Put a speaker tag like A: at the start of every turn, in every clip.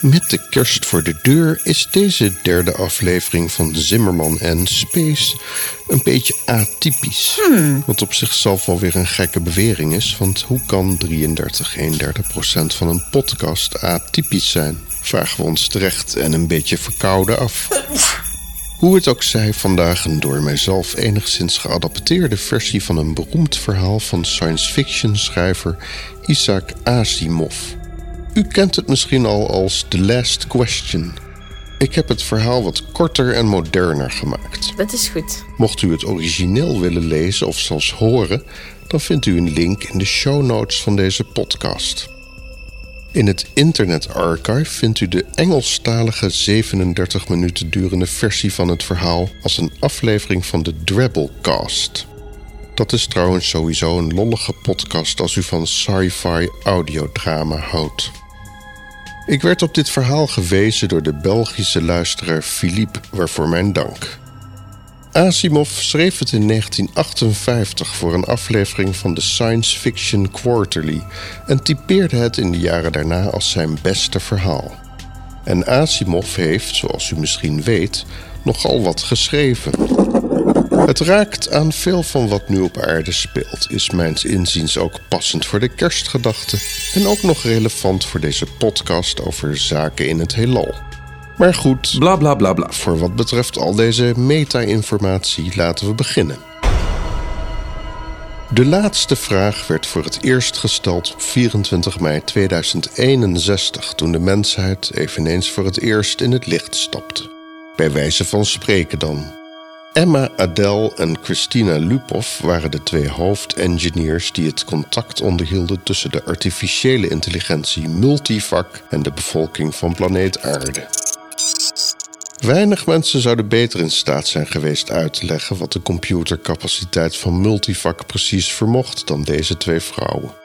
A: Met de kerst voor de deur is deze derde aflevering van Zimmerman en Space een beetje atypisch. Wat op zichzelf wel weer een gekke bewering is, want hoe kan 33, 31 procent van een podcast atypisch zijn? Vragen we ons terecht en een beetje verkouden af. Hoe het ook zij, vandaag een door mijzelf enigszins geadapteerde versie van een beroemd verhaal van science fiction schrijver Isaac Asimov. U kent het misschien al als The Last Question. Ik heb het verhaal wat korter en moderner gemaakt.
B: Dat is goed.
A: Mocht u het origineel willen lezen of zelfs horen, dan vindt u een link in de show notes van deze podcast. In het Internet Archive vindt u de Engelstalige 37 minuten durende versie van het verhaal als een aflevering van de Drabblecast. Dat is trouwens sowieso een lollige podcast als u van sci-fi audiodrama houdt. Ik werd op dit verhaal gewezen door de Belgische luisteraar Philippe, waarvoor mijn dank. Asimov schreef het in 1958 voor een aflevering van de Science Fiction Quarterly en typeerde het in de jaren daarna als zijn beste verhaal. En Asimov heeft, zoals u misschien weet, nogal wat geschreven. Het raakt aan veel van wat nu op aarde speelt, is mijns inziens ook passend voor de kerstgedachte en ook nog relevant voor deze podcast over zaken in het heelal. Maar goed,
C: Bla bla bla bla.
A: voor wat betreft al deze meta-informatie laten we beginnen. De laatste vraag werd voor het eerst gesteld op 24 mei 2061, toen de mensheid eveneens voor het eerst in het licht stapte. Bij wijze van spreken dan. Emma Adele en Christina Lupov waren de twee hoofdengineers die het contact onderhielden tussen de artificiële intelligentie Multivac en de bevolking van planeet Aarde. Weinig mensen zouden beter in staat zijn geweest uit te leggen wat de computercapaciteit van Multivac precies vermocht dan deze twee vrouwen.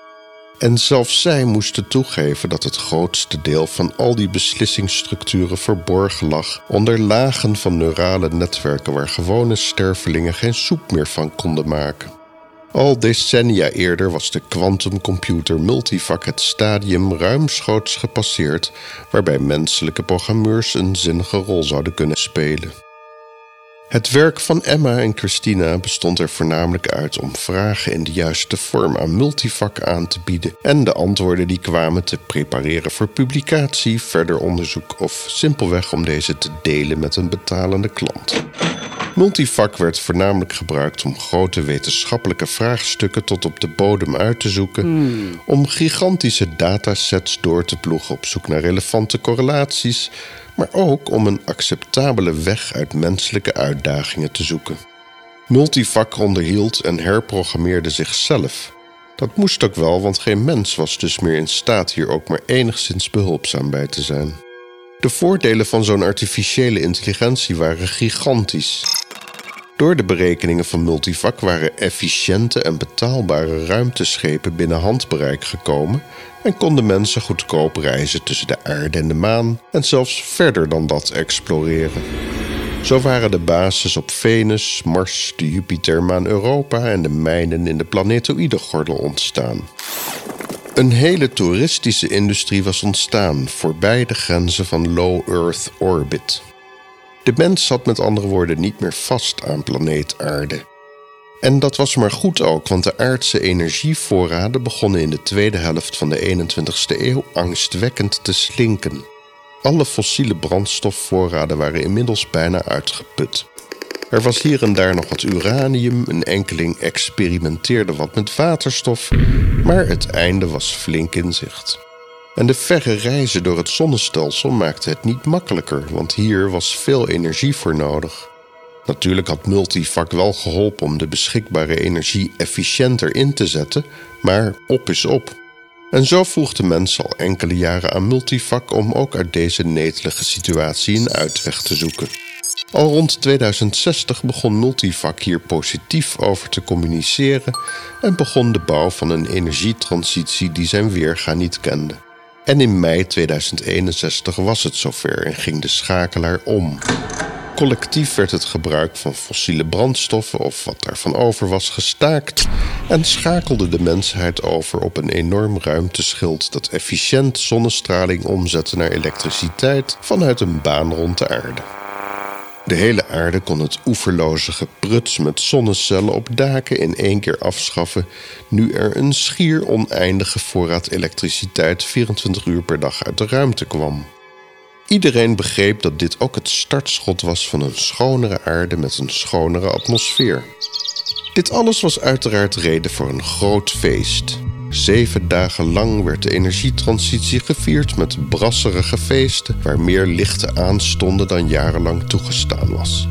A: En zelfs zij moesten toegeven dat het grootste deel van al die beslissingsstructuren verborgen lag onder lagen van neurale netwerken waar gewone stervelingen geen soep meer van konden maken. Al decennia eerder was de quantumcomputer Multivac het stadium ruimschoots gepasseerd waarbij menselijke programmeurs een zinnige rol zouden kunnen spelen. Het werk van Emma en Christina bestond er voornamelijk uit om vragen in de juiste vorm aan Multivac aan te bieden en de antwoorden die kwamen te prepareren voor publicatie, verder onderzoek of simpelweg om deze te delen met een betalende klant. Multivac werd voornamelijk gebruikt om grote wetenschappelijke vraagstukken tot op de bodem uit te zoeken, om gigantische datasets door te ploegen op zoek naar relevante correlaties, maar ook om een acceptabele weg uit menselijke uitdagingen te zoeken. Multivac onderhield en herprogrammeerde zichzelf. Dat moest ook wel, want geen mens was dus meer in staat hier ook maar enigszins behulpzaam bij te zijn. De voordelen van zo'n artificiële intelligentie waren gigantisch. Door de berekeningen van Multivac waren efficiënte en betaalbare ruimteschepen binnen handbereik gekomen en konden mensen goedkoop reizen tussen de aarde en de maan en zelfs verder dan dat exploreren. Zo waren de bases op Venus, Mars, de Jupitermaan Europa en de mijnen in de planetoïdegordel ontstaan. Een hele toeristische industrie was ontstaan voorbij de grenzen van low Earth orbit. De mens zat met andere woorden niet meer vast aan planeet Aarde. En dat was maar goed ook, want de aardse energievoorraden begonnen in de tweede helft van de 21ste eeuw angstwekkend te slinken. Alle fossiele brandstofvoorraden waren inmiddels bijna uitgeput. Er was hier en daar nog wat uranium, een enkeling experimenteerde wat met waterstof, maar het einde was flink in zicht. En de verre reizen door het zonnestelsel maakte het niet makkelijker, want hier was veel energie voor nodig. Natuurlijk had Multivac wel geholpen om de beschikbare energie efficiënter in te zetten, maar op is op. En zo vroeg de mens al enkele jaren aan Multivac om ook uit deze netelige situatie een uitweg te zoeken. Al rond 2060 begon Multivac hier positief over te communiceren en begon de bouw van een energietransitie die zijn weerga niet kende. En in mei 2061 was het zover en ging de schakelaar om. Collectief werd het gebruik van fossiele brandstoffen of wat daarvan over was gestaakt en schakelde de mensheid over op een enorm ruimteschild dat efficiënt zonnestraling omzette naar elektriciteit vanuit een baan rond de aarde. De hele aarde kon het oeverloze gepruts met zonnecellen op daken in één keer afschaffen, nu er een schier oneindige voorraad elektriciteit 24 uur per dag uit de ruimte kwam. Iedereen begreep dat dit ook het startschot was van een schonere aarde met een schonere atmosfeer. Dit alles was uiteraard reden voor een groot feest. Zeven dagen lang werd de energietransitie gevierd met brasserige feesten waar meer lichten aanstonden dan jarenlang toegestaan was.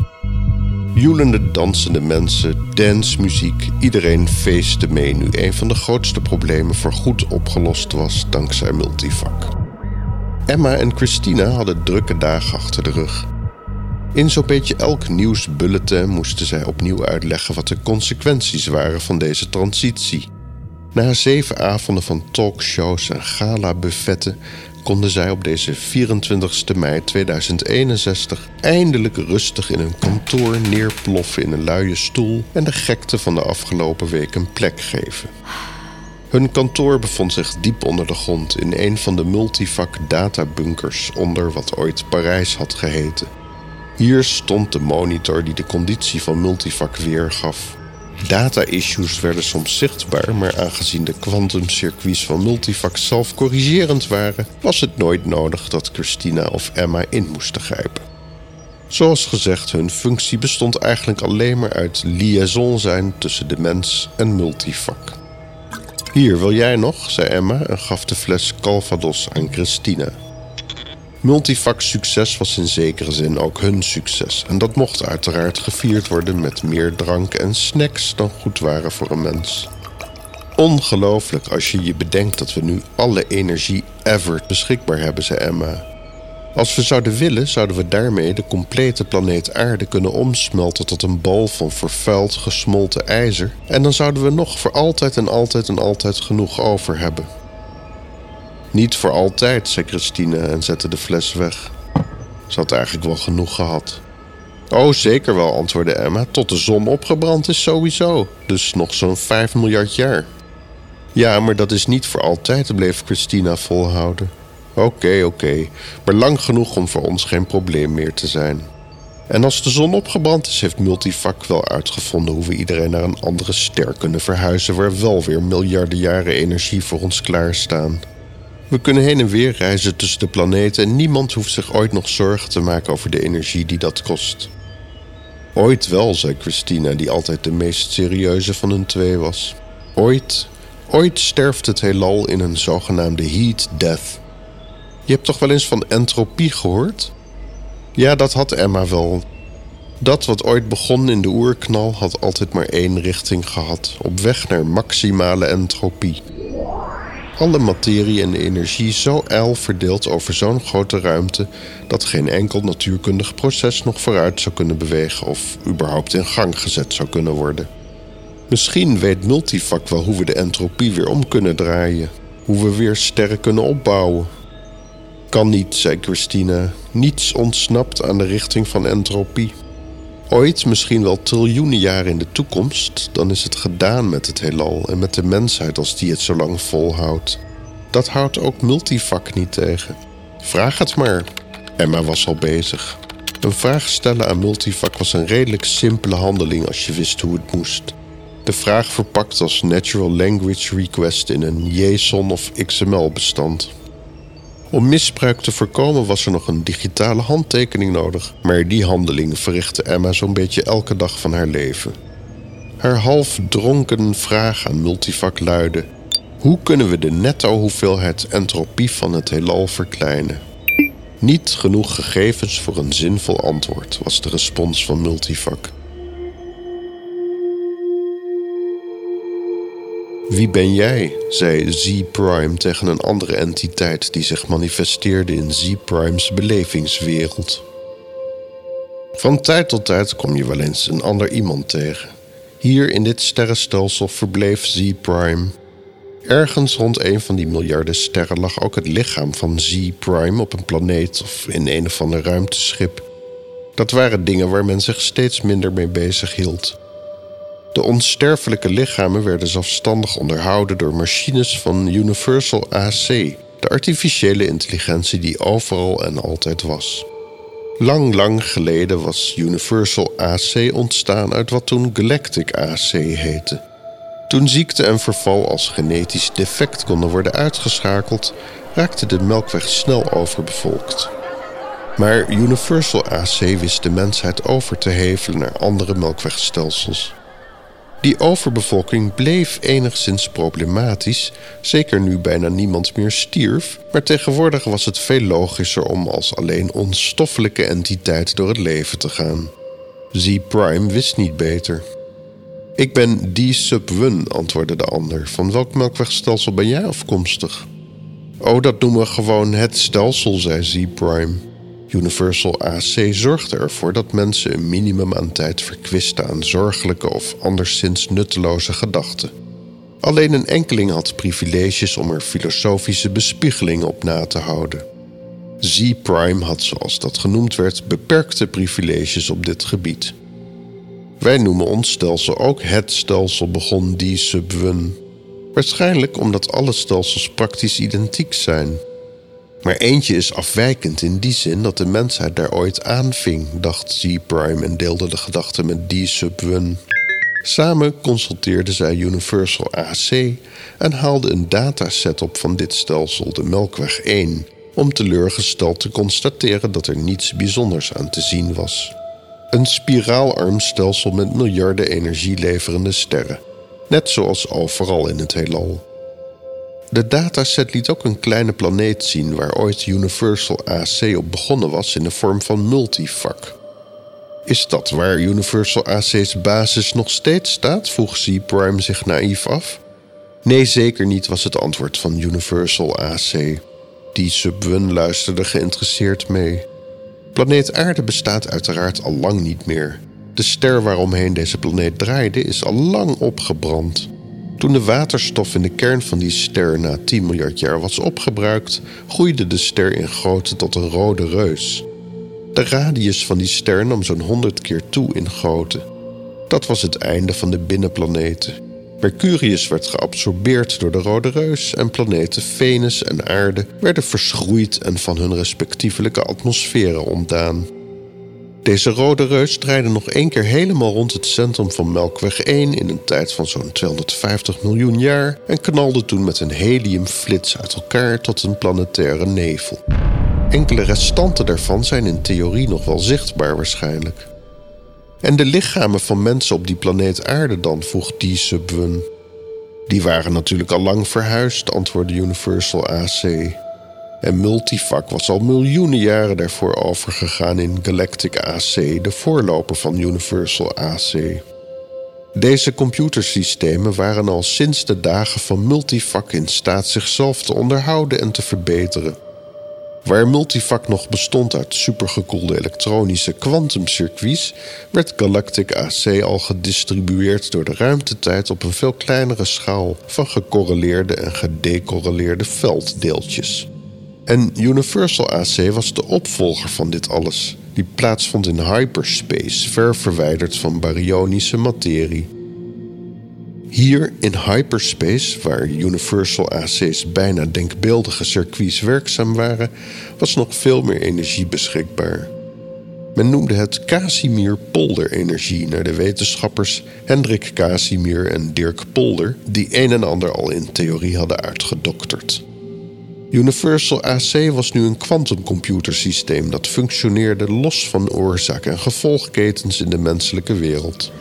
A: Joelende dansende mensen, dancemuziek, iedereen feestte mee nu een van de grootste problemen voor goed opgelost was dankzij multivac. Emma en Christina hadden drukke dagen achter de rug. In zo'n beetje elk nieuwsbulletin moesten zij opnieuw uitleggen wat de consequenties waren van deze transitie. Na zeven avonden van talkshows en gala-buffetten konden zij op deze 24 mei 2061 eindelijk rustig in hun kantoor neerploffen in een luie stoel en de gekte van de afgelopen week een plek geven. Hun kantoor bevond zich diep onder de grond in een van de multivac databunkers onder wat ooit Parijs had geheten. Hier stond de monitor die de conditie van multivac weergaf. Data-issues werden soms zichtbaar, maar aangezien de kwantumcircuits van multivac zelf corrigerend waren, was het nooit nodig dat Christina of Emma in moesten grijpen. Zoals gezegd, hun functie bestond eigenlijk alleen maar uit liaison zijn tussen de mens en multivac. Hier, wil jij nog? zei Emma en gaf de fles Calvados aan Christina. Multivac succes was in zekere zin ook hun succes. En dat mocht uiteraard gevierd worden met meer drank en snacks dan goed waren voor een mens. Ongelooflijk als je je bedenkt dat we nu alle energie ever beschikbaar hebben, zei Emma. Als we zouden willen, zouden we daarmee de complete planeet Aarde kunnen omsmelten tot een bal van vervuild, gesmolten ijzer. En dan zouden we nog voor altijd en altijd en altijd genoeg over hebben. Niet voor altijd, zei Christine en zette de fles weg. Ze had eigenlijk wel genoeg gehad. Oh, zeker wel, antwoordde Emma. Tot de zon opgebrand is sowieso. Dus nog zo'n 5 miljard jaar. Ja, maar dat is niet voor altijd, bleef Christina volhouden. Oké, oké, maar lang genoeg om voor ons geen probleem meer te zijn. En als de zon opgebrand is, heeft Multivac wel uitgevonden hoe we iedereen naar een andere ster kunnen verhuizen waar wel weer miljarden jaren energie voor ons klaarstaan. We kunnen heen en weer reizen tussen de planeten en niemand hoeft zich ooit nog zorgen te maken over de energie die dat kost. Ooit wel, zei Christina, die altijd de meest serieuze van hun twee was. Ooit, ooit sterft het heelal in een zogenaamde heat death. Je hebt toch wel eens van entropie gehoord? Ja, dat had Emma wel. Dat wat ooit begon in de oerknal had altijd maar één richting gehad, op weg naar maximale entropie. Alle materie en energie zo ijl verdeeld over zo'n grote ruimte dat geen enkel natuurkundig proces nog vooruit zou kunnen bewegen of überhaupt in gang gezet zou kunnen worden. Misschien weet Multivac wel hoe we de entropie weer om kunnen draaien, hoe we weer sterren kunnen opbouwen, kan niet, zei Christina. Niets ontsnapt aan de richting van entropie. Ooit, misschien wel triljoenen jaren in de toekomst, dan is het gedaan met het heelal en met de mensheid als die het zo lang volhoudt. Dat houdt ook multivac niet tegen. Vraag het maar. Emma was al bezig. Een vraag stellen aan multivac was een redelijk simpele handeling als je wist hoe het moest. De vraag verpakt als natural language request in een JSON of XML bestand. Om misbruik te voorkomen was er nog een digitale handtekening nodig, maar die handeling verrichtte Emma zo'n beetje elke dag van haar leven. Haar half dronken vraag aan Multivac luidde: Hoe kunnen we de netto hoeveelheid entropie van het heelal verkleinen? Niet genoeg gegevens voor een zinvol antwoord, was de respons van Multivac. Wie ben jij? zei Z-Prime tegen een andere entiteit die zich manifesteerde in Z-Prime's belevingswereld. Van tijd tot tijd kom je wel eens een ander iemand tegen. Hier in dit sterrenstelsel verbleef Z-Prime. Ergens rond een van die miljarden sterren lag ook het lichaam van Z-Prime op een planeet of in een of ander ruimteschip. Dat waren dingen waar men zich steeds minder mee bezig hield. De onsterfelijke lichamen werden zelfstandig onderhouden door machines van Universal AC, de artificiële intelligentie die overal en altijd was. Lang, lang geleden was Universal AC ontstaan uit wat toen Galactic AC heette. Toen ziekte en verval als genetisch defect konden worden uitgeschakeld, raakte de Melkweg snel overbevolkt. Maar Universal AC wist de mensheid over te hevelen naar andere melkwegstelsels. Die overbevolking bleef enigszins problematisch, zeker nu bijna niemand meer stierf, maar tegenwoordig was het veel logischer om als alleen onstoffelijke entiteit door het leven te gaan. Z-Prime wist niet beter. Ik ben sub-1, antwoordde de ander. Van welk melkwegstelsel ben jij afkomstig? Oh, dat noemen we gewoon het stelsel, zei Z-Prime. Universal AC zorgde ervoor dat mensen een minimum aan tijd verkwisten aan zorgelijke of anderszins nutteloze gedachten. Alleen een enkeling had privileges om er filosofische bespiegeling op na te houden. Z-Prime had, zoals dat genoemd werd, beperkte privileges op dit gebied. Wij noemen ons stelsel ook het stelsel begon die sub Waarschijnlijk omdat alle stelsels praktisch identiek zijn. Maar eentje is afwijkend in die zin dat de mensheid daar ooit aanving, dacht Z-Prime en deelde de gedachte met D-Sub-1. Samen consulteerden zij Universal AC en haalden een dataset op van dit stelsel, de Melkweg 1, om teleurgesteld te constateren dat er niets bijzonders aan te zien was. Een spiraalarm stelsel met miljarden energieleverende sterren, net zoals overal in het heelal. De dataset liet ook een kleine planeet zien waar ooit Universal AC op begonnen was in de vorm van multivac. Is dat waar Universal AC's basis nog steeds staat? vroeg Z-Prime zich naïef af. Nee, zeker niet, was het antwoord van Universal AC. Die Subwun luisterde geïnteresseerd mee. Planeet Aarde bestaat uiteraard al lang niet meer. De ster waaromheen deze planeet draaide is al lang opgebrand. Toen de waterstof in de kern van die ster na 10 miljard jaar was opgebruikt, groeide de ster in grootte tot een rode reus. De radius van die ster nam zo'n 100 keer toe in grootte. Dat was het einde van de binnenplaneten. Mercurius werd geabsorbeerd door de rode reus en planeten Venus en Aarde werden verschroeid en van hun respectievelijke atmosferen ontdaan. Deze rode reus draaide nog één keer helemaal rond het centrum van Melkweg 1 in een tijd van zo'n 250 miljoen jaar en knalde toen met een heliumflits uit elkaar tot een planetaire nevel. Enkele restanten daarvan zijn in theorie nog wel zichtbaar waarschijnlijk. En de lichamen van mensen op die planeet Aarde dan, vroeg die Subwun. Die waren natuurlijk al lang verhuisd, antwoordde Universal AC. En Multivac was al miljoenen jaren daarvoor overgegaan in Galactic AC, de voorloper van Universal AC. Deze computersystemen waren al sinds de dagen van Multivac in staat zichzelf te onderhouden en te verbeteren. Waar Multivac nog bestond uit supergekoelde elektronische kwantumcircuits, werd Galactic AC al gedistribueerd door de ruimtetijd op een veel kleinere schaal van gecorreleerde en gedecorreleerde velddeeltjes. En Universal AC was de opvolger van dit alles, die plaatsvond in hyperspace, ver verwijderd van baryonische materie. Hier in hyperspace, waar Universal AC's bijna denkbeeldige circuits werkzaam waren, was nog veel meer energie beschikbaar. Men noemde het Casimir-Polder-energie naar de wetenschappers Hendrik Casimir en Dirk Polder, die een en ander al in theorie hadden uitgedokterd. Universal AC was nu een kwantumcomputersysteem dat functioneerde los van oorzaak- en gevolgketens in de menselijke wereld.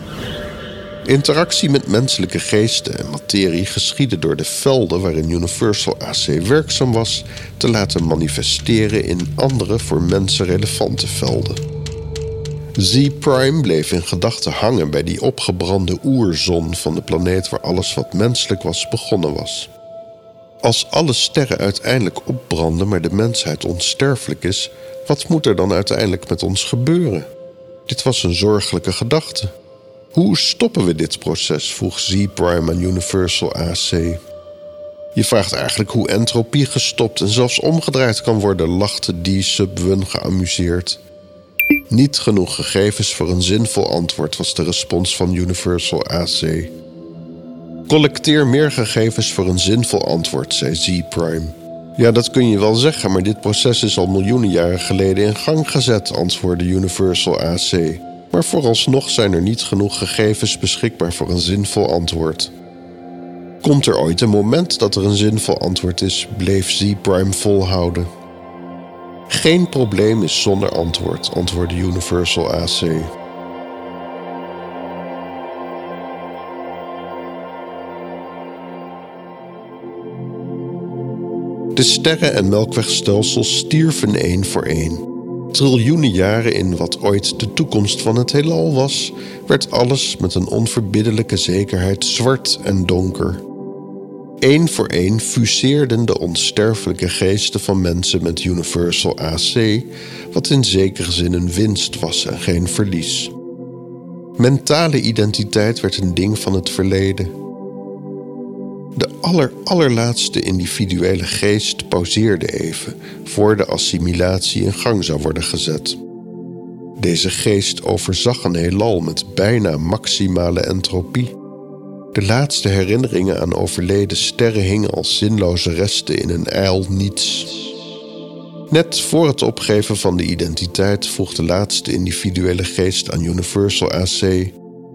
A: Interactie met menselijke geesten en materie geschiedde door de velden waarin Universal AC werkzaam was te laten manifesteren in andere voor mensen relevante velden. Z-Prime bleef in gedachten hangen bij die opgebrande oerzon van de planeet waar alles wat menselijk was begonnen was. Als alle sterren uiteindelijk opbranden, maar de mensheid onsterfelijk is, wat moet er dan uiteindelijk met ons gebeuren? Dit was een zorgelijke gedachte. Hoe stoppen we dit proces? vroeg Z-Prime aan Universal AC. Je vraagt eigenlijk hoe entropie gestopt en zelfs omgedraaid kan worden, lachte die Subwun geamuseerd. Niet genoeg gegevens voor een zinvol antwoord was de respons van Universal AC. Collecteer meer gegevens voor een zinvol antwoord, zei Z-Prime. Ja, dat kun je wel zeggen, maar dit proces is al miljoenen jaren geleden in gang gezet, antwoordde Universal AC. Maar vooralsnog zijn er niet genoeg gegevens beschikbaar voor een zinvol antwoord. Komt er ooit een moment dat er een zinvol antwoord is, bleef Z-Prime volhouden. Geen probleem is zonder antwoord, antwoordde Universal AC. De sterren- en melkwegstelsels stierven één voor één. Triljoenen jaren in wat ooit de toekomst van het heelal was, werd alles met een onverbiddelijke zekerheid zwart en donker. Eén voor één fuseerden de onsterfelijke geesten van mensen met Universal AC, wat in zekere zin een winst was en geen verlies. Mentale identiteit werd een ding van het verleden. De aller, allerlaatste individuele geest pauzeerde even voor de assimilatie in gang zou worden gezet. Deze geest overzag een heelal met bijna maximale entropie. De laatste herinneringen aan overleden sterren hingen als zinloze resten in een ijl niets. Net voor het opgeven van de identiteit vroeg de laatste individuele geest aan Universal AC: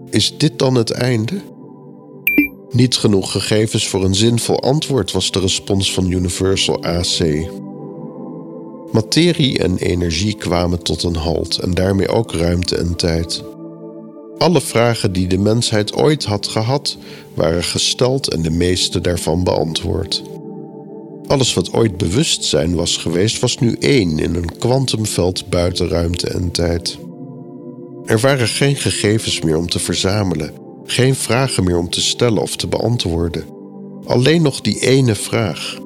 A: Is dit dan het einde? Niet genoeg gegevens voor een zinvol antwoord was de respons van Universal AC. Materie en energie kwamen tot een halt en daarmee ook ruimte en tijd. Alle vragen die de mensheid ooit had gehad, waren gesteld en de meeste daarvan beantwoord. Alles wat ooit bewustzijn was geweest, was nu één in een kwantumveld buiten ruimte en tijd. Er waren geen gegevens meer om te verzamelen, geen vragen meer om te stellen of te beantwoorden. Alleen nog die ene vraag.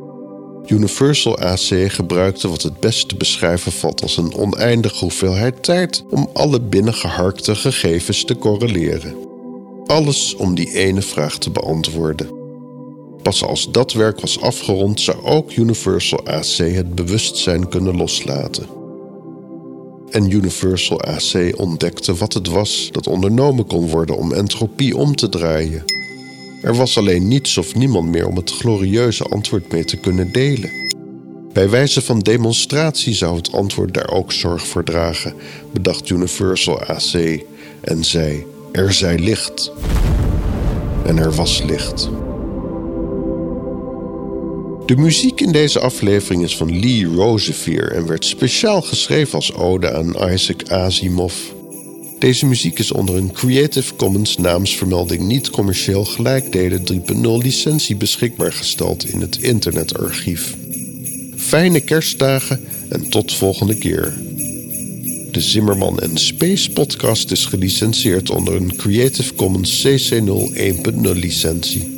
A: Universal AC gebruikte wat het best te beschrijven valt als een oneindige hoeveelheid tijd om alle binnengeharkte gegevens te correleren. Alles om die ene vraag te beantwoorden. Pas als dat werk was afgerond, zou ook Universal AC het bewustzijn kunnen loslaten. En Universal AC ontdekte wat het was dat ondernomen kon worden om entropie om te draaien. Er was alleen niets of niemand meer om het glorieuze antwoord mee te kunnen delen. Bij wijze van demonstratie zou het antwoord daar ook zorg voor dragen, bedacht Universal AC en zei: Er zij licht. En er was licht. De muziek in deze aflevering is van Lee Rosevier en werd speciaal geschreven als ode aan Isaac Asimov. Deze muziek is onder een Creative Commons naamsvermelding niet commercieel gelijkdelen 3.0 licentie beschikbaar gesteld in het internetarchief. Fijne kerstdagen en tot volgende keer. De Zimmerman en Space podcast is gelicenseerd onder een Creative Commons CC0 1.0 licentie.